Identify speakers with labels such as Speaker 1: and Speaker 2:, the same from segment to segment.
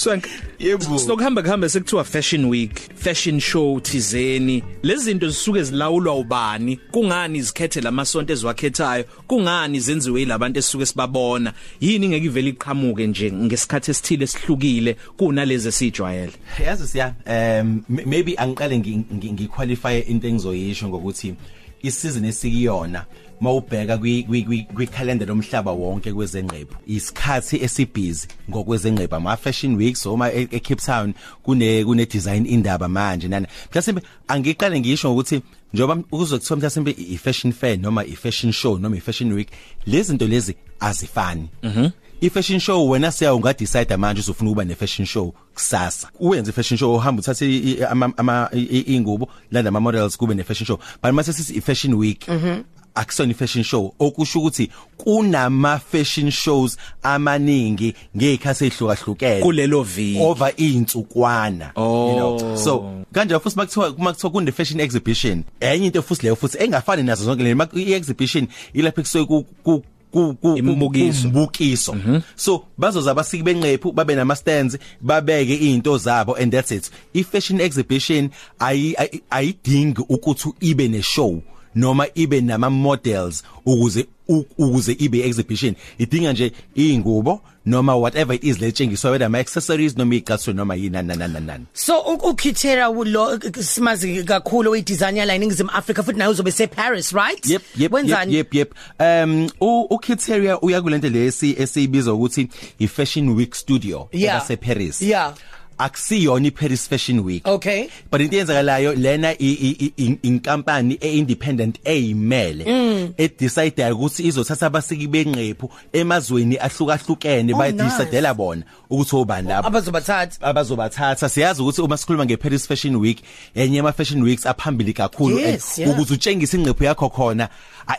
Speaker 1: so
Speaker 2: Yebo.
Speaker 1: sokuhamba kuhamba sekuthiwa fashion week fashion show thizeni. Lezi zinto zisuke zilawulwa ubani? Kungani izikhethe lamasonto eziwakhethayo? Kungani zenziwe yilabantu esisuke sibabona? Yini ngeke ivele iqhamuke nje ngesikhathi esithile esihlukile kunalezi esijwayele
Speaker 2: yazi siya um maybe angiqale ngi- ngi- ngiqualify into engizoyisho ngokuthi isizini esikiyona. Mawubheka kwi kwi- kwi- kwicalendar lomhlaba wonke kwezengqephu. Isikhathi esibhizi ngokwezengqephu ama fashion weeks oma e e Cape Town kune kune design indaba manje nana mhlasimbe angiqale ngisho ukuthi njoba ukuzokuthiwa mhlasimbe i fashion fair noma i fashion show noma i fashion week lezi zinto lezi azifani. Mhm. I-fashion show wena siya unga decide manje uzofuna ukuba ne-fashion show kusasa. Uyenze i-fashion show uhamba uthathe i- i- ama ama- i- i- ingubo landa ama models kube ne-fashion show. But mase sithi i-fashion week. Akusona i-fashion show. Okusho ukuthi kunama fashion shows amaningi ngekhathi ehlukahlukene
Speaker 1: kulelo viki.
Speaker 2: Over insukwana
Speaker 1: Oh.
Speaker 2: you know. So kanje futhi makuthiwa makuthiwa kune fashion exhibition enye into futhi leyo futhi engafani nazo zonke le i-exhibition ilapha kusuke ku ku ku ku-
Speaker 1: Imibukiso.
Speaker 2: umbukiso so bazoza abasiki benqephu babe nama stands babeke izinto zabo and that's it. I fashion exhibition ayi ayi- ayidingi ukuthi ibe ne show noma ibe nama models ukuze u- ukuze ibe exhibition. Idinga nje ingubo noma whatever it is letshengiswa whether ama accessories noma iqhaso noma yini nana nana nana
Speaker 3: So u- ukhithera lo simazi kakhulu oyidesign yala eningizimu Africa futhi naye uzobe se Paris right?
Speaker 2: Yep yep
Speaker 3: wenzani?
Speaker 2: yep yep. Um u u Criteria uya kulento lesi esibiza ukuthi i Fashion Week Studio
Speaker 3: Yeah.
Speaker 2: ebase Paris
Speaker 3: Yeah.
Speaker 2: Akusiyona i Paris Fashion Week.
Speaker 3: Okay.
Speaker 2: but into yenzakalayo lena i- i- i- i- inkampani e-independent eyimele e decide ukuthi izothatha abasiki benqephu emazweni ahlukahlukene
Speaker 3: Oh,
Speaker 2: bayidisadela bona ukuthi obani lapho.
Speaker 3: Abazobathatha
Speaker 2: abazobathatha siyazi ukuthi uma sikhuluma ngeParis Fashion Week enye ama fashion weeks aphambili kakhulu
Speaker 3: Yes,
Speaker 2: eh,
Speaker 3: yeah.
Speaker 2: ukuze utshengise ingqephu yakho khona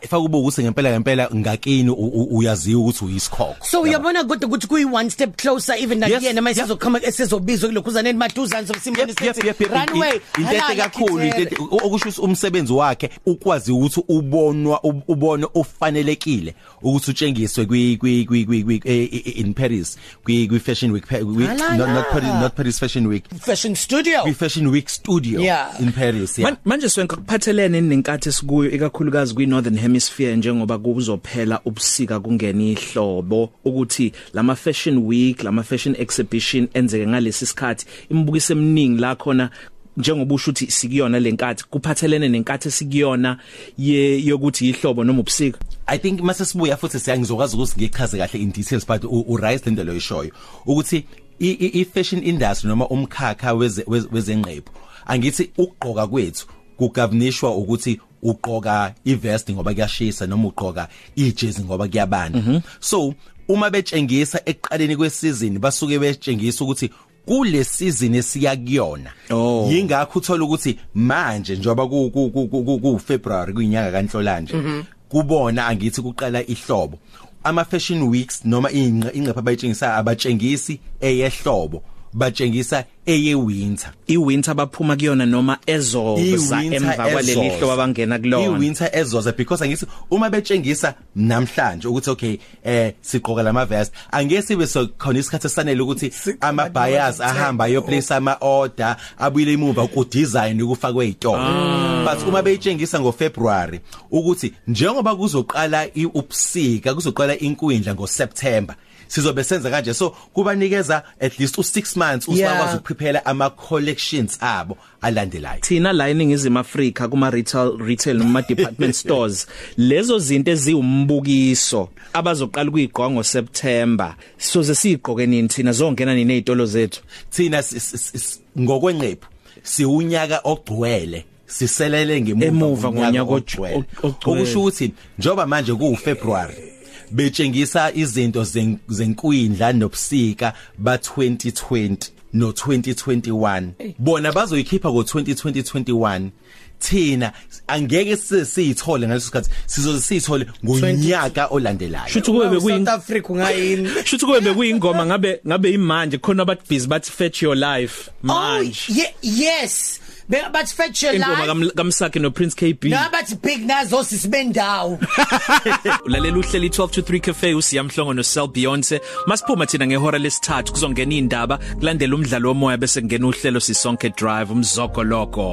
Speaker 2: faka ube ukuthi ngempela ngempela ngakini u- u- uyaziwa ukuthi uyisikhokho.
Speaker 3: So uyabona kodwa ukuthi kuyi one step closer even
Speaker 2: Yes,
Speaker 3: nakuyena mase
Speaker 2: yeah.
Speaker 3: sizokhama esizobizwa kulokhuzana maduzane sokusimbona
Speaker 2: Yep, yep, yep, yep.
Speaker 3: runway
Speaker 2: In- into enhle kakhulu into enhle- u- okusho ukuthi umsebenzi wakhe ukwazi ukuthi ubonwa ub- ubone ofanelekile ukuthi utshengiswe kwi kwi kwi kwi- kwi- eh, eh, in Paris kwi kwi fashion week pa- week-
Speaker 3: Ala,
Speaker 2: not not
Speaker 3: la.
Speaker 2: Paris not Paris fashion week.
Speaker 3: Fashion studio.
Speaker 2: Kwi fashion week studio
Speaker 3: Yeah.
Speaker 2: in Paris yeah.
Speaker 1: Man- manje swenka kuphathelene nenkathi esikuyo ikakhulukazi kwi northern hemisphere njengoba kuzophela ubusika kungena ihlobo ukuthi lama fashion week lama fashion exhibition enzeke ngalesi sikhathi imibukiso eminingi la khona njengoba usho ukuthi sikuyona lenkathi kuphathelene nenkathi esikuyona yokuthi ihlobo noma ubusika.
Speaker 2: I think mase sibuya futhi siyangizokwazi ukuthi ngichaze kahle in details but u rise lento lo ishoyo ukuthi i- fashion industry noma umkhakha weze- weze- wezengqephu angithi ukugqoka kwethu kugavnishwa ukuthi ugqoka ivest ngoba kuyashisa noma ugqoka ijezi ngoba kuyabanda. So uma betshengisa ekuqaleni kwesizini basuke betshengisa ukuthi kule season esiya kuyona.
Speaker 1: Oh.
Speaker 2: yingakho uthola ukuthi manje njoba ku February kuyinyanga kanhlolanje kubona angithi kuqala ihlobo. Ama fashion weeks noma ingqe ingqepha abayitshengisa abatshengisi eyehlobo. Batshengisa eye winter.
Speaker 1: Iwinter baphuma kuyona noma ezoza emva kwaleli hlobo abangena kulona.
Speaker 2: I-winter ezoza because angithi uma betshengisa namhlanje ukuthi okay eh siqoka lama vest angeke sibe so khona isikhathi esanele ukuthi ama buyers ahamba yo place ama order abuyile emuva ku design ukufakwe izitolo but uma beyitshengisa ngo February ukuthi njengoba kuzoqala i- ubusika kuzoqala inkwindla ngo September sizobe senza kanje. So kubanikeza at least u6 months usakwazi ukuprepare ama collections abo alandelayo.
Speaker 1: Thina la eningizimu Afrika kuma retail retail noma department stores lezo zinto eziwumbukiso abazoqala ukuyigqoka ngo September soze sigqoke nini thina? Zongena nini ezitolo zethu?
Speaker 2: Thina ngokwenqephu siunyaka ogcwele siselele ngemuva
Speaker 1: Emuva ngonyaka
Speaker 2: ogcwele. okusho ukuthi njoba manje ku February betshengisa izinto zen- zenkwindla nobusika ba 2020 no 2021 bona bazoyikhipha go 2020 thina angeke sisithole ngaleso sikhathi. Sizoze sithole ngonyaka olandelayo.
Speaker 1: Shuthi kube
Speaker 3: South
Speaker 1: bekuyini
Speaker 3: Africa ungayini
Speaker 1: shuthi kube bekuyingoma ngabe ngabe imanje khona abathi busy bathi fetch your life
Speaker 3: Oh
Speaker 1: manje.
Speaker 3: ye- yes. Bathi fetch your
Speaker 1: ingoma
Speaker 3: life.
Speaker 1: Kam- kamsakhe no Prince KB
Speaker 3: nabathi big nazo sisibendawo
Speaker 1: ulalela uhleli 12 to 3 cafe usiyamhlongo no Sel Beyonce. Masiphuma thina ngehora lesithathu kuzongena indaba kulandela umdlalo womoya bese kungena uhlelo sisonke drive umzoko lokho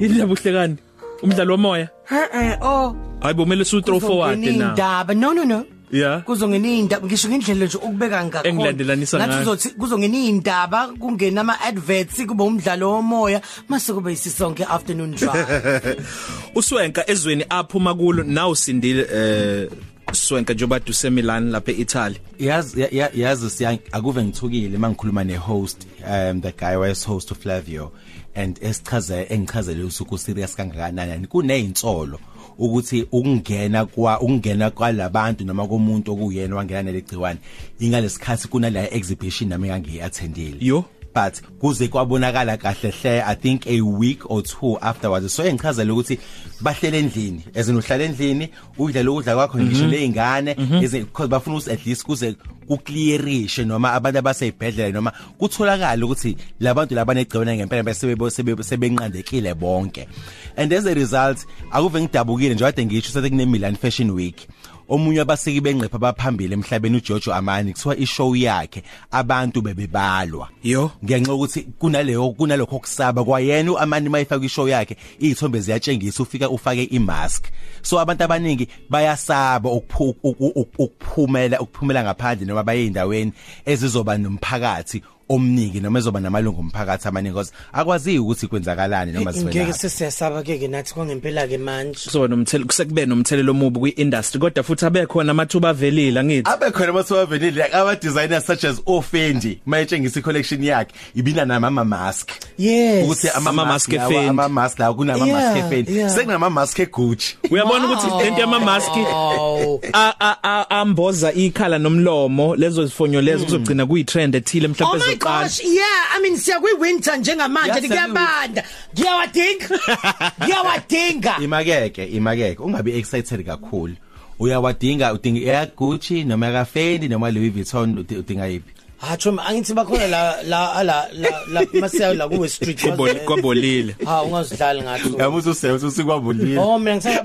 Speaker 1: yini yabuhlekani umdlalo womoya?
Speaker 3: Eh oh.
Speaker 1: Hayibo kumele su throw forward na.
Speaker 3: indaba no no no.
Speaker 1: Yeah.
Speaker 3: Kuzongena indaba ngisho ngendlela nje ukubeka ngakhona.
Speaker 1: Engilandelanisa ngayo.
Speaker 3: Ngathi uzothi kuzongena indaba kungena ama adverts kube umdlalo womoya mase kube isisonke afternoon drive.
Speaker 1: Uswenka ezweni aphuma kulo nawu sindile eh Swenka njoba duse Milan lapha eItaly.
Speaker 2: Yazi ya- ya- yazi siya akuve ngithukile mangikhuluma nehost um the guy was host to Flavio. And esichaze engichazele usuku serious kangakanani kunezinsolo ukuthi ukungena kwa ukungena kwalabantu noma komuntu okuyena wangena nelegciwane ingalesikhathi kunala exhibition nami ngangiyattendile
Speaker 1: Yo.
Speaker 2: But kuze kwabonakala kahle hle i think a week or two afterwards. So engichazela ukuthi bahlele endlini ezinohlala endlini udlela ukudla kwakho ngisho leingane eze because bafuna ukuthi at least kuze kuclearishe noma abantu abaseyibhedlela noma kutholakala ukuthi labantu labanegciwane ngempela bese sebe sebenqandekile bonke. And as a result akuve ngidabukile nje kade ngisho sethe kune Milan Fashion Week. Omunye abaseki benqepha abaphambili emhlabeni uJojo Amani kuthiwa ishow yakhe abantu bebebalwa
Speaker 1: Yo.
Speaker 2: ngenxa ukuthi kunaleyo kunalokho kusaba kwayena uAmani mayifaka ishow yakhe izithombe ziyatshengisa ufika ufake imask so abantu abaningi bayasaba ukuphu- uku- uku- ukuphumela ukuphumela ngaphandle noma baye endaweni ezizoba nomphakathi omningi noma ezoba namalungu omphakathi amaningi because akwazi ukuthi kwenzakalani noma
Speaker 3: ngeke
Speaker 2: sivela
Speaker 3: sesiyasaba ke ke nathi kwangempela ke manje.
Speaker 1: Kuzoba nomthelo kusekube nomthelelo omubi kwi-industry kodwa futhi abekhona amathuba avelile angithi.
Speaker 2: Abe khona amathuba avenile like ama designers such as Ofendi mayetshengisa icollection yakhe ibina nama mask
Speaker 3: yes.
Speaker 2: Ukuthi ama
Speaker 1: Ama-mask
Speaker 2: mask lawa
Speaker 1: eFendi.
Speaker 2: ama mask lawa kunama mask
Speaker 3: Yeah,
Speaker 2: efendi.
Speaker 3: yeah.
Speaker 2: sekunama mask eGucci.
Speaker 1: Uyabona ukuthi lento yamamaski
Speaker 3: Wow.
Speaker 1: a- a- a- amboza ikhala nomlomo lezo zifonyo lezo kuzogcina kuyitrend ethile
Speaker 3: Oh
Speaker 1: mhlawumbe
Speaker 3: my
Speaker 1: ezoqala
Speaker 3: gosh yeah i mean siya kwi winter njengamanje
Speaker 2: Yes,
Speaker 3: ngiyabanda ngiyawadinga. Ngiyawadinga.
Speaker 2: Imakeke imakeke ungabe excited kakhulu. Uyawadinga udinga ya Gucci noma ya Fendi noma Louis Vuitton udi- udinga yipi
Speaker 3: hacho angithi bakhona la la la la la masiya la kuwe street
Speaker 1: Kwabol- kwabolile
Speaker 3: ha ungazidlali ngathi.
Speaker 2: Yamuthi usebenza usikwabulile
Speaker 3: oh mina ngisaya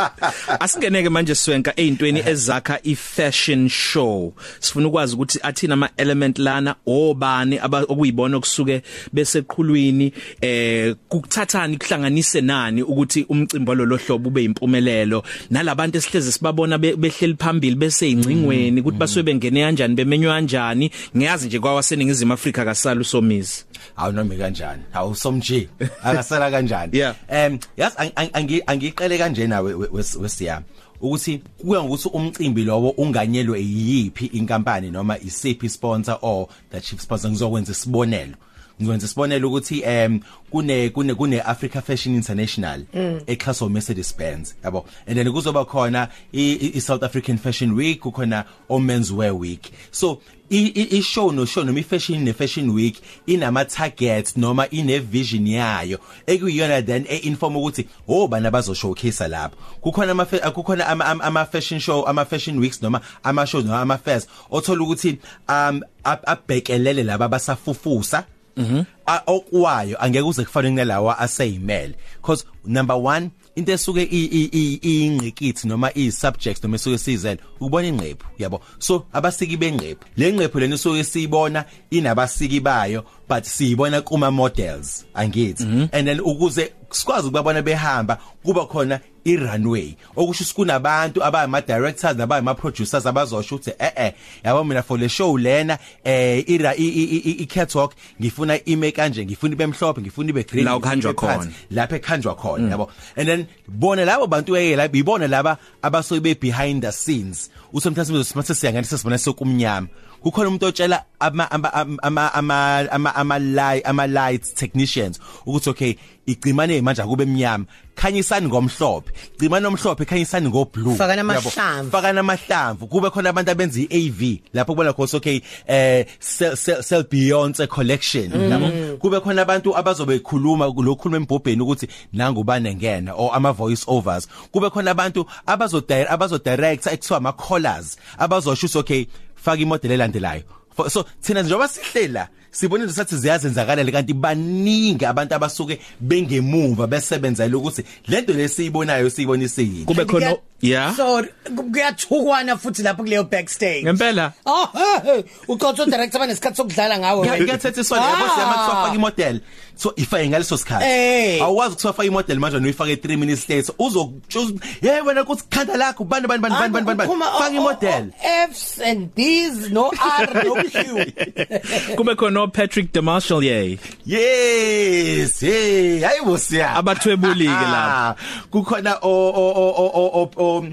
Speaker 1: asingeneke manje swenka ezintweni ezakha i-fashion show. Sifuna ukwazi ukuthi athina ama element lana obani aba- okuyibona okusuke beseqhulwini eh kukuthathani kuhlanganise nani ukuthi umcimbi lo hlobo ube impumelelo nalabantu esihleze sibabona be- behleli phambili bese ingcingweni ukuthi basuke bengene kanjani bemenywa kanjani ngiyazi nje kwawaseningizimu Afrika kasala usomizi.
Speaker 2: Awunome kanjani? Awu somje akasala kanjani?
Speaker 1: Yeah.
Speaker 2: em yas angi angiqele kanje nawe we- wes- wesiyami ukuthi kuya ngokuthi umcimbi lowo unganyelwe yiyipi inkampani noma isiphi sponsor or the chief sponsor ngizokwenza isibonelo. Ngizokwenza isibonelo ukuthi em kune kune kune Africa Fashion International exhaso Mercedes Benz yabo? And then kuzoba khona i, i, i South African Fashion Week kukhona o Men's Wear Week. So i- i i show no show noma i fashion ne fashion week inama targets noma ine vision yayo ekuyiyona then e inform ukuthi oh bana bazo showcase lapho. Kukhona ama kukhona ama, ama, ama fashion show ama fashion weeks noma ama shows noma ama fairs othola ukuthi um ab- abhekelele laba basafufusa Mhm A- okwayo angeke uze kufane kunalawa aseyimele. Because number 1 into esuke i- i- i- ingqikithi noma i subjects noma esuke sizele ukubona ingqephu yabo? So abasiki bengqephu. Le ngqephu lena esuke siyibona inabasiki bayo but siyibona kuma models angithi and then ukuze sikwazi ukubabona behamba kuba khona i-runway. Okusho ukuthi kunabantu abayama directors nabayama producers abazosho ukuthi eh eh yabo mina for le show lena eh ira i- i i- i catwalk ngifuna ime kanje ngifuna ibe mhlophe ngifuna ibe green
Speaker 1: La ukhanjwa khona.
Speaker 2: lapha ekhanjwa khona yabo. And then bona labo bantu eke la ibona laba abasobe be behind the scenes. Usomthatha simathe siyangani sesibona sokumnyama kukhona umuntu otshela ama ama ama ama ama ama light ama lights technicians ukuthi okay igcimane manje akube emnyama khanyisani ngomhlophe gcimane omhlophe khanyisani ngo blue
Speaker 3: Faka
Speaker 2: Yabo.
Speaker 3: namahlamvu.
Speaker 2: faka namahlamvu kube khona abantu abenza iAV lapho kubona khona okay eh sell sell, sell Beyonce collection yabo kube khona abantu abazobe khuluma lokhuluma embobheni ukuthi nangu banengena or ama voice overs kube khona abantu abazo direct abazo direct ekuthiwa ama callers abazosho ukuthi okay faka imodel elandelayo For- so thina njengoba sihlela sibona into sathi ziyazenzakalela kanti baningi abantu abasuke bengemuva besebenzela ukuthi lento lesiyibonayo siyibona isiyini
Speaker 1: kube khona yeah
Speaker 3: so kuyathukwana futhi lapho kuleyo backstage
Speaker 1: ngempela
Speaker 3: oh hey uqotho director banesikhathi sokudlala ngawe wena.
Speaker 2: ngiyathethiswa yabo siyama
Speaker 3: Ah.
Speaker 2: kusofaka imodel so ifake ngaleso sikhathi
Speaker 3: Eh.
Speaker 2: awukwazi kusofaka imodel manje uyifake 3 minutes later uzokutshuza hey wena kuthi khanda lakho bani bani bani bani bani bani
Speaker 3: Kuphuma o-
Speaker 2: faka
Speaker 3: o-
Speaker 2: imodel.
Speaker 3: o- F's and D's no R no Q.
Speaker 1: Kube khona Patrick DeMarshall yey
Speaker 2: yes hey hayibo siya
Speaker 1: Abathwebuli-ke lapha.
Speaker 2: Ah, kukhona o o o o o o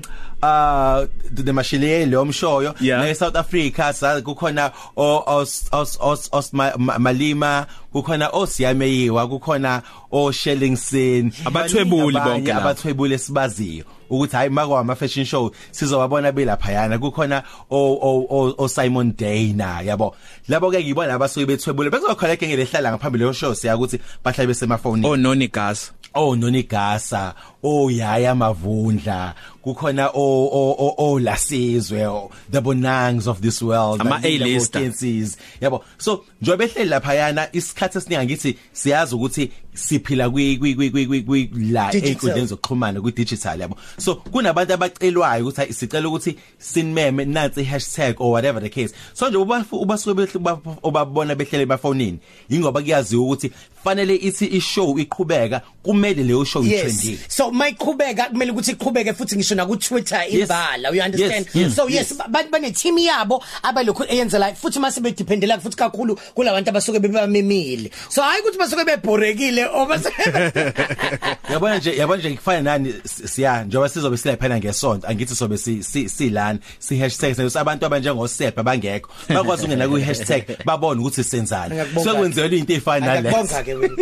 Speaker 2: uh the mashilele omshoyo ne South Africa sa kukhona os os os, os ma, ma, malima kukhona osiyameyiwa kukhona o Shellingson
Speaker 1: Abathwebuli bonke
Speaker 2: abathwebuli esibaziyo. Ukuthi hayi makwa ama fashion show sizowabona belapha yana kukhona o o o, o Simon Dana yabo. Labo ke ngibona abasuke bethwebule. Bezokhona ke ngelehlala ngaphambili le show siya ukuthi bahlale besemafoni
Speaker 1: oh noni gas
Speaker 2: oh nonigasa oh yaya mavundla. Kukhona o o o, o lasizwe o, the bonangs of this world
Speaker 1: Ama
Speaker 2: like the
Speaker 1: A-lister.
Speaker 2: vacancies yabo. So njobe behleli lapha yana isikhathi esiningi ngithi siyazi ukuthi siphila kwi kwi kwi kwi- kwi kwi la
Speaker 3: Digital.
Speaker 2: einkundleni zokuxhumana ku digital yabo. So kunabantu abacelwayo ukuthi hayi, sicela ukuthi sinmeme nansi hashtag or whatever the case. So nje uba ubasuke behle ubabona behlele bafonini ingoba kuyaziwa ukuthi fanele ithi ishow iqhubeka kumele leyo show itrending
Speaker 3: Yes. So mayiqhubeka kumele ukuthi iqhubeke futhi ngisho na ku Twitter ibala. You understand?
Speaker 2: Yes, yes,
Speaker 3: So yes,
Speaker 2: yes.
Speaker 3: ba- bane team yabo abalokhu eyenzela futhi mase be dependela futhi kakhulu kulabantu abasuke bebamemile. So hayi ukuthi basuke bebhorekile oba
Speaker 2: yabona nje yabona nje kufana nani s- siya njoba sizobe silaphana ngesonto angithi sobe si si- silana si hashtag senze abantu abanjengo Sepa bangekho bakwazi ungena ku hashtag babone ukuthi senzani
Speaker 3: Ngiyakubonga.
Speaker 2: so kwenzelwa into efana nalezi
Speaker 3: Ngiyabonga ke wena.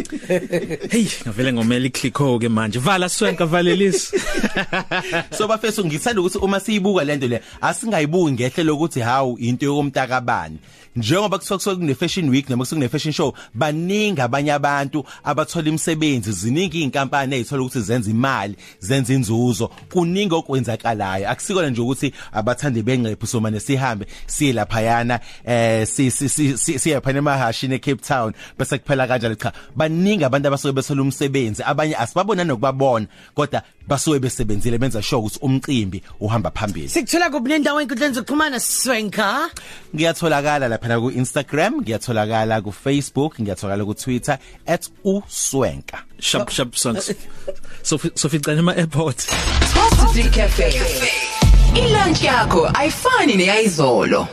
Speaker 1: hey ngavele ngomela iclick ho ke manje. Vala swenka valelisi
Speaker 2: so bafethu ngithanda ukuthi uma siyibuka lento le asingayibuki ngehle lokuthi hawu into yokumntakabani njengoba kusuke kune fashion week noma kusuke kune fashion show baningi abanye abantu abathola imisebenzi. Ziningi inkampani ezithola ukuthi zenza imali zenza inzuzo. Kuningi okwenzakalayo. Akusikona nje ukuthi abathandi bengqephu so manje sihambe siye lapha yana eh si si si- si- siye phana emahashini eCape Town bese kuphela kanjalo cha. Baningi abantu abasuke bethola umsebenzi abanye asibabona nokubabona kodwa basuke besebenzile benza sure ukuthi umcimbi uhamba phambili
Speaker 3: Sikuthola kuphi nendawo enkundleni zokuxhumana Swenka?
Speaker 2: ngiyatholakala lapha ku Instagram ngiyatholakala ku Facebook ngiyatholakala ku Twitter @uswenka
Speaker 1: shap shap songs so soficana ema airport
Speaker 4: Top 3 Cafe. Ilunch yakho ayifani neyizolo.